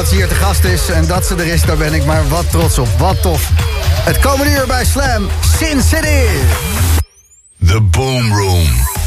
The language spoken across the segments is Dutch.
dat ze hier te gast is. En dat ze er is, daar ben ik maar wat trots op. Wat tof. Het komende uur bij Slam, Sin City. The Boom Room.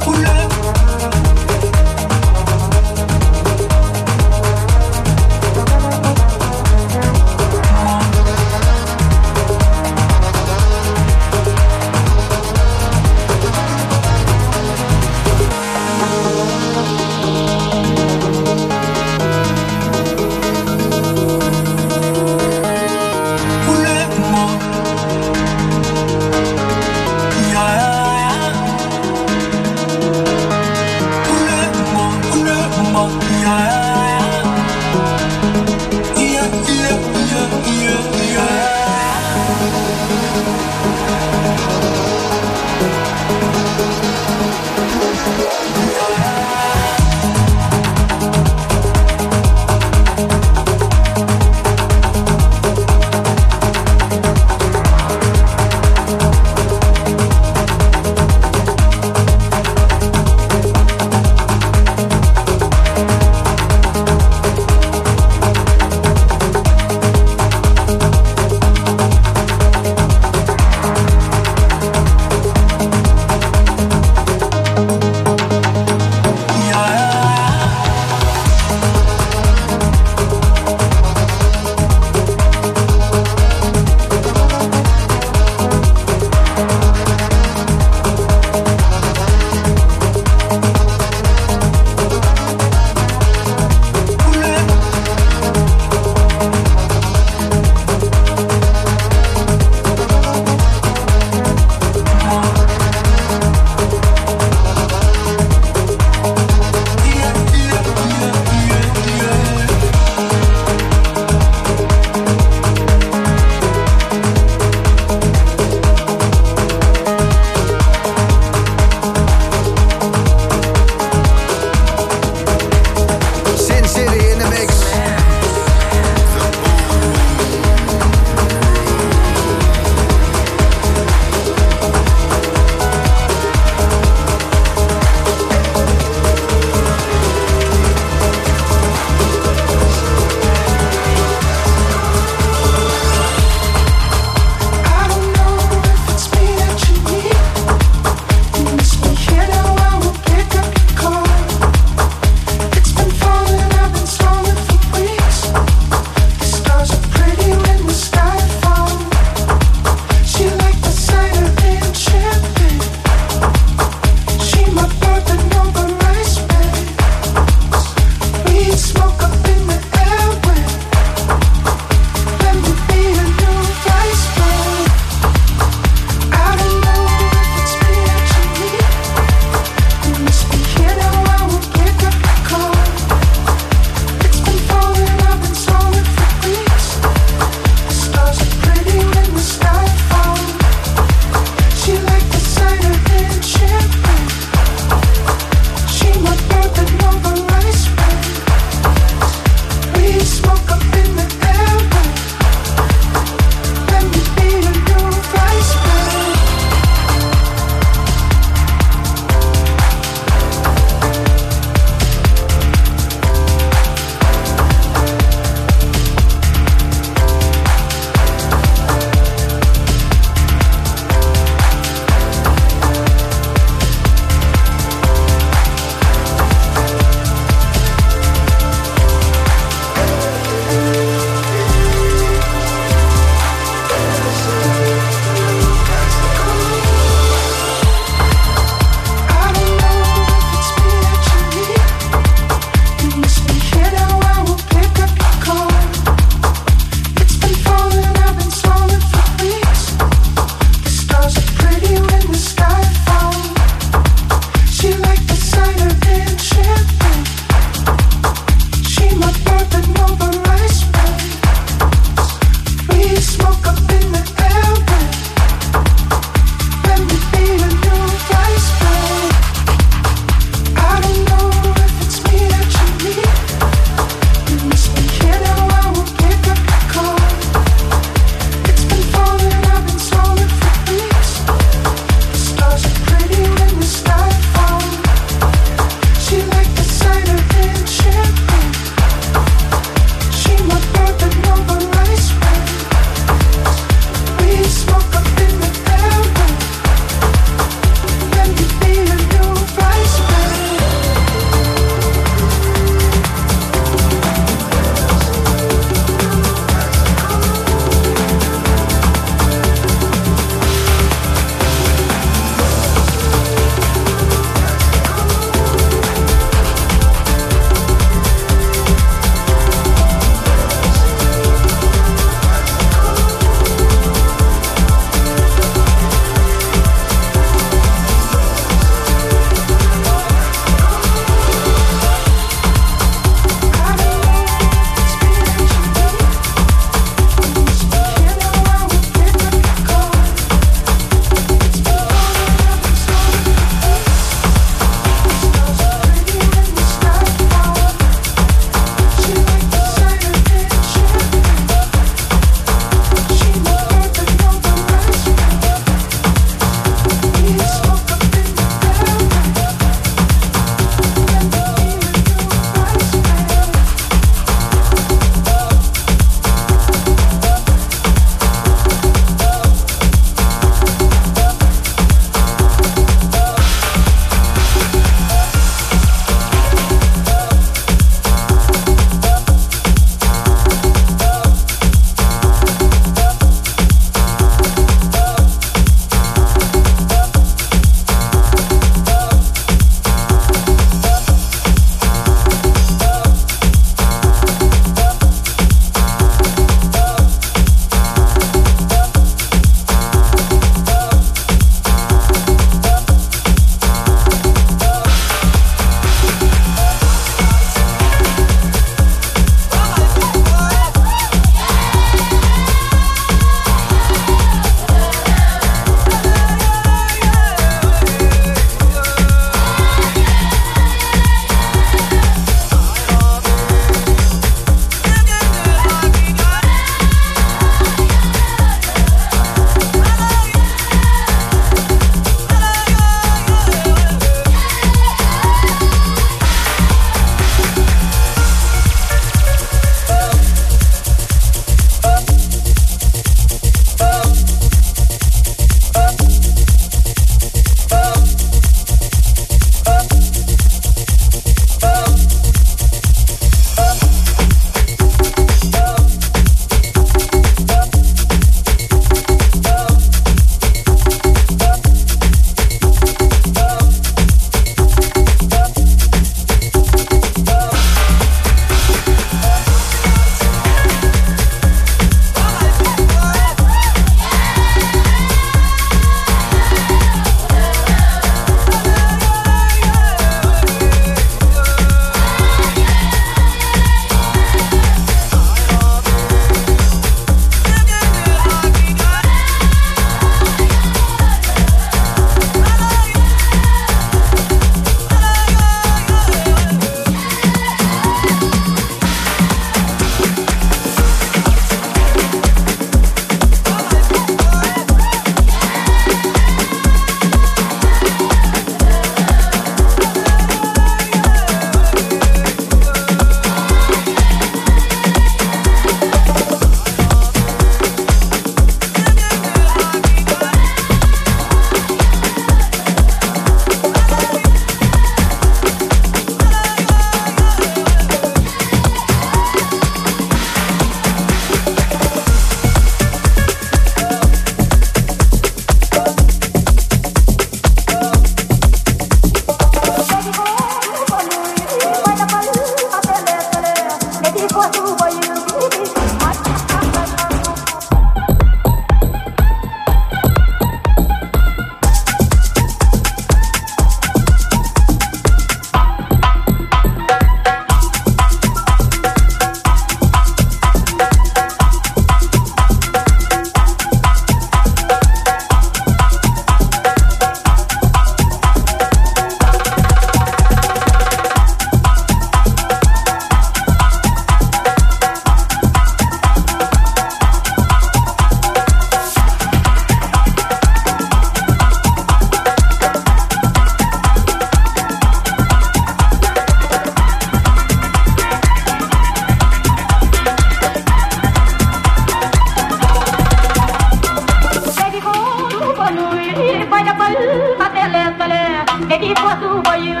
துவையில்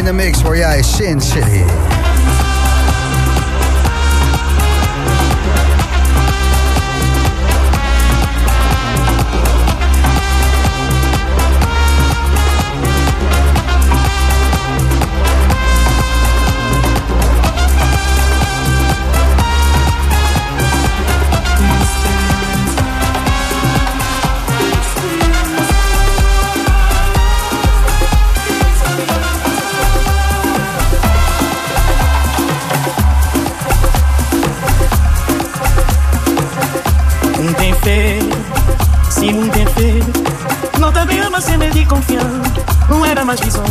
in de mix hoor jij Sin City. much, he's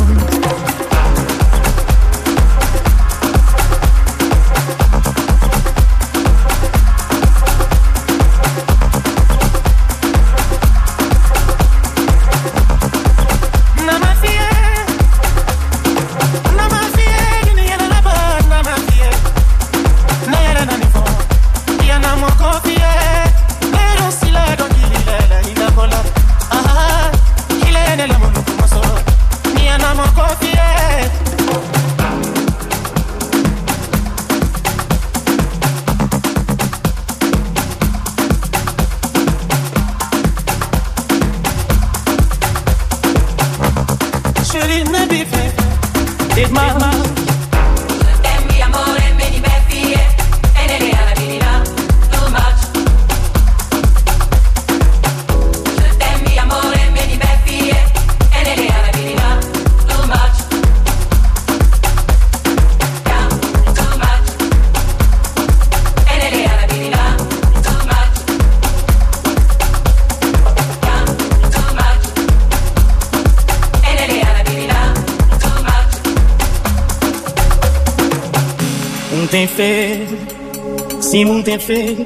tem feito.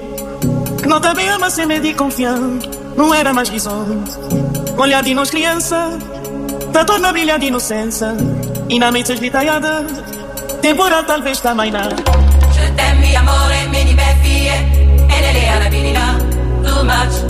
Não também ama ser medo e confiante. Não era mais visões. Olhar de nós criança, da torna brilha de inocência. E na mente esgritaiada, temporal talvez também não. Je t'aime, amore, me di beffie, e nelle arabilità, too much.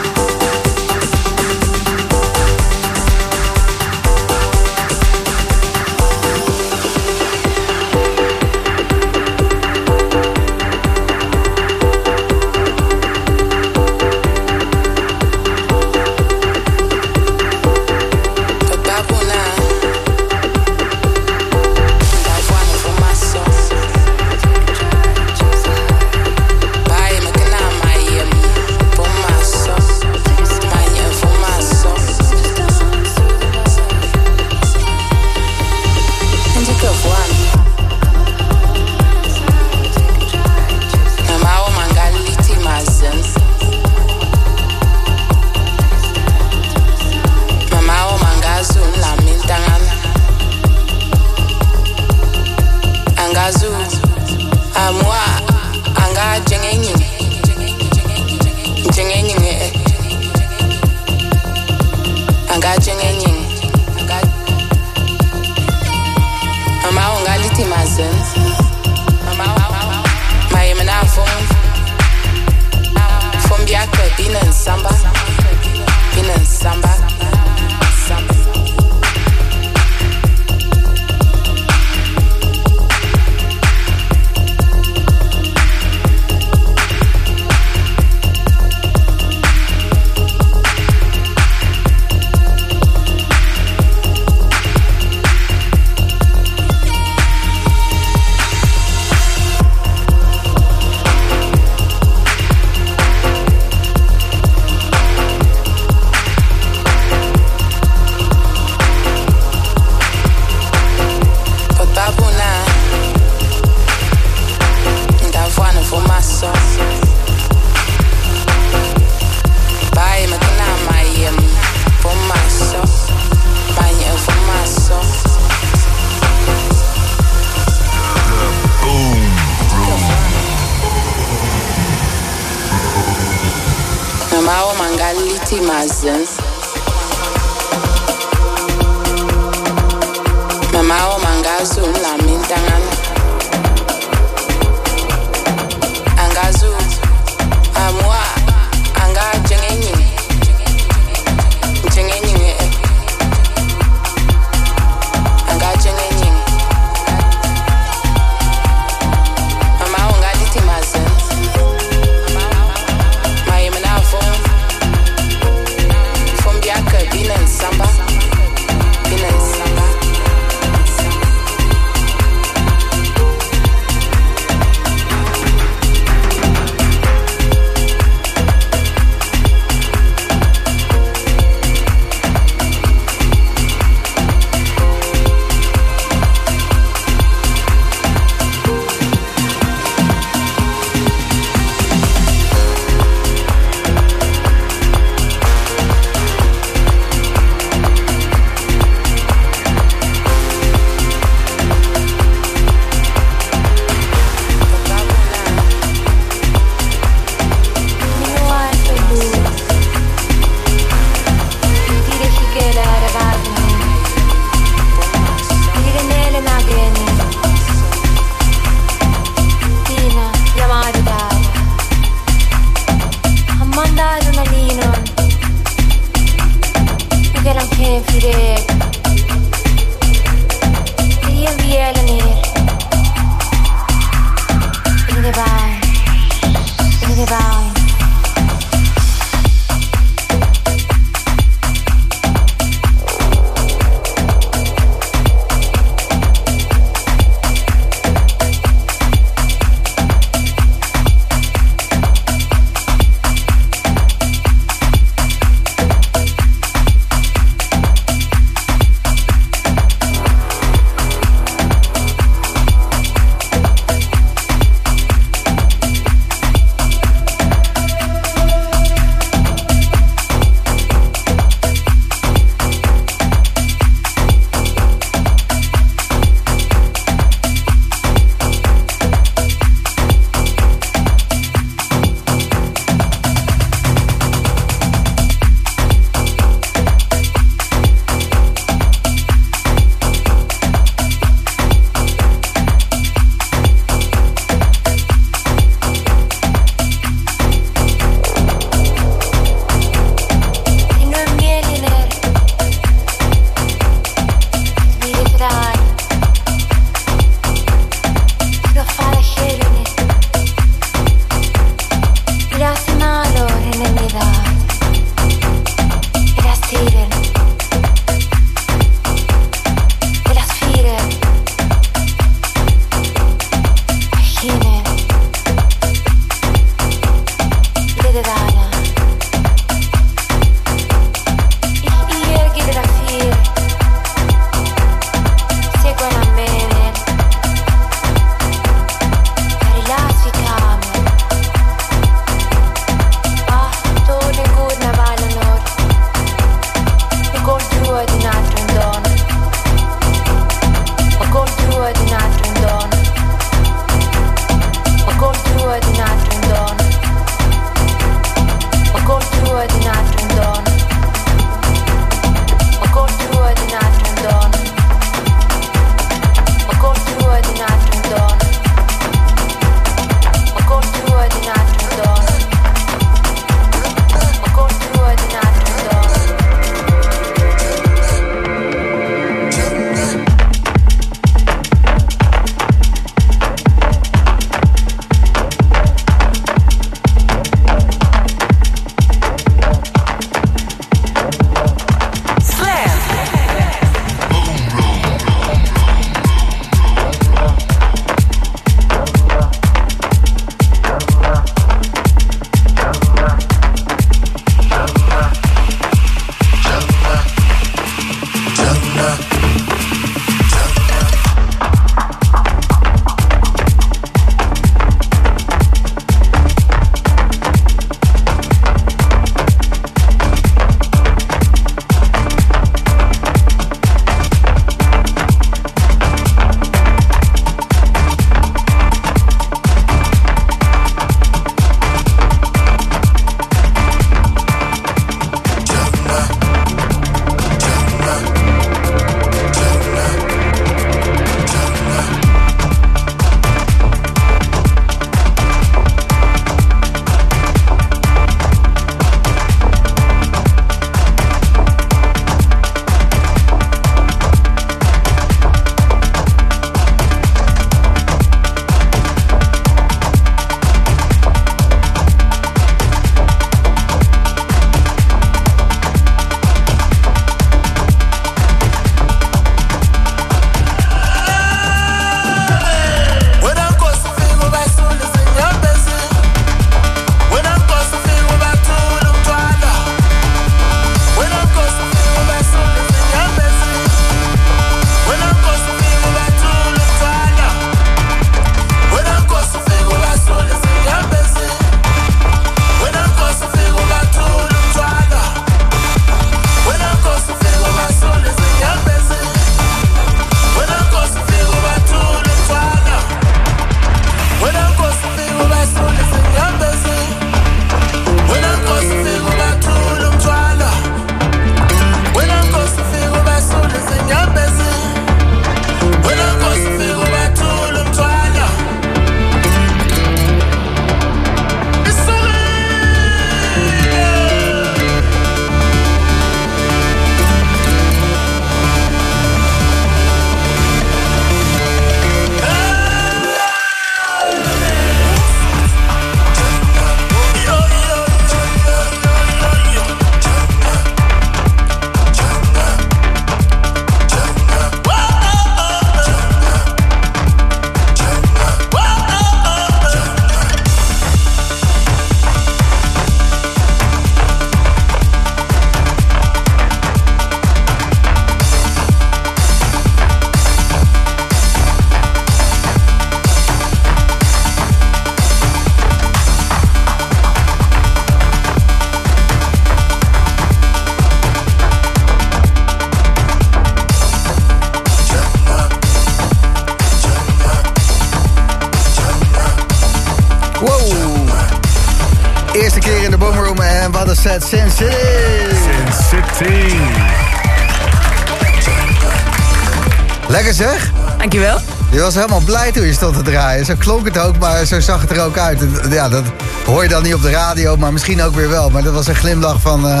Je was helemaal blij toen je stond te draaien. Zo klonk het ook, maar zo zag het er ook uit. En, Ja, dat hoor je dan niet op de radio, maar misschien ook weer wel. Maar dat was een glimlach van eh,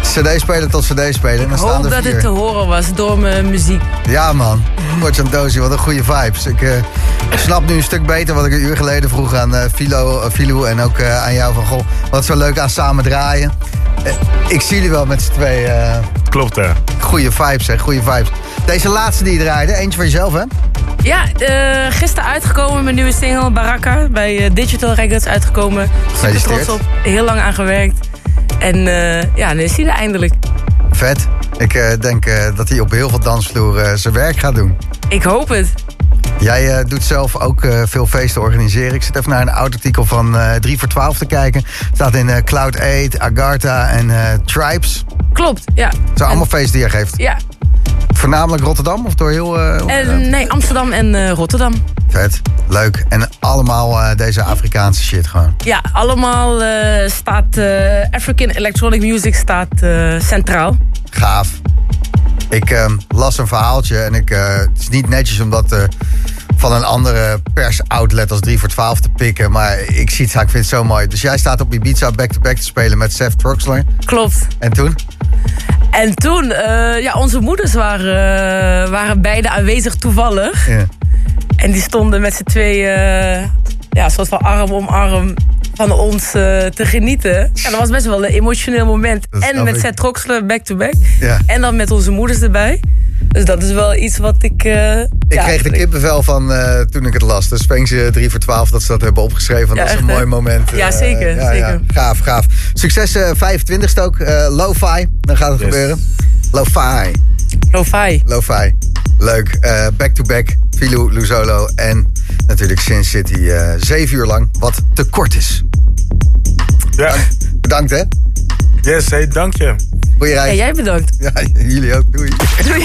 cd-speler tot cd-speler. En dan staan Hoop er dat vier. het te horen was door mijn muziek. Ja man, Dozy, wat een goede vibes. Ik eh, snap nu een stuk beter wat ik een uur geleden vroeg aan eh Philo, Philou en ook eh, aan jou. Van goh, wat zo leuk aan samen draaien. Ik zie jullie wel met z'n twee eh Klopt, hè? goede vibes, hè, goede vibes. Deze laatste die je draaide, eentje voor jezelf hè? Ja, eh, gisteren uitgekomen mijn nieuwe single Baraka bij eh, Digital Records uitgekomen. Super trots op, heel lang aan gewerkt. En eh, ja, nu is hij er eindelijk. Vet. Ik denk dat hij op heel veel dansvloeren zijn werk gaat doen. Ik hoop het. Jij doet zelf ook veel feesten organiseren. Ik zit even naar een oud artikel van eh 3 voor 12 te kijken. Het staat in Cloud 8, Agartha en Tribes. Het Klopt, ja. zijn allemaal feesten die je geeft. Ja, Voornamelijk Rotterdam of door heel... eh, en, nee, Amsterdam en eh, Rotterdam. Vet, leuk. En allemaal eh, deze Afrikaanse shit gewoon. Ja, allemaal eh, staat eh, African Electronic Music staat eh, centraal. Gaaf. Ik ehm, las een verhaaltje en ik, eh, het is niet netjes om dat eh, van een andere persoutlet als 3 voor 12 te pikken. Maar ik zie het, ik vind het zo mooi. Dus jij staat op Ibiza back-to-back te spelen met Seth Troxler. Klopt. En toen? En toen, eh, ja, onze moeders waren, eh, waren beide aanwezig toevallig. Ja. En die stonden met z'n twee, eh, ja, soort van arm om arm van ons te genieten. Ja, dat was best wel een emotioneel moment. Dat En met ik. Seth Troxler back-to-back. Ja. En dan met onze moeders erbij. Dus dat is wel iets wat ik... eh, Ik ja, kreeg de kippenvel van eh, toen ik het las. Dus Spengse 3 voor 12 dat ze dat hebben opgeschreven. Ja, dat is een mooi moment. Ja, Eh, zeker, ja, zeker. Ja, gaaf, gaaf. Succes eh 25ste ook. eh Lo-fi, dan gaat het Yes. gebeuren. Lo-fi. Lo-fi. Lo-fi. Leuk. Eh, Back-to-back. Filou, Luzolo en natuurlijk Sin City. eh zeven uur lang, wat te kort is. Ja. Bedankt hè. Yes, hey, dank je. Goeie En reis. jij bedankt. Ja, jullie ook. Doei. Doei.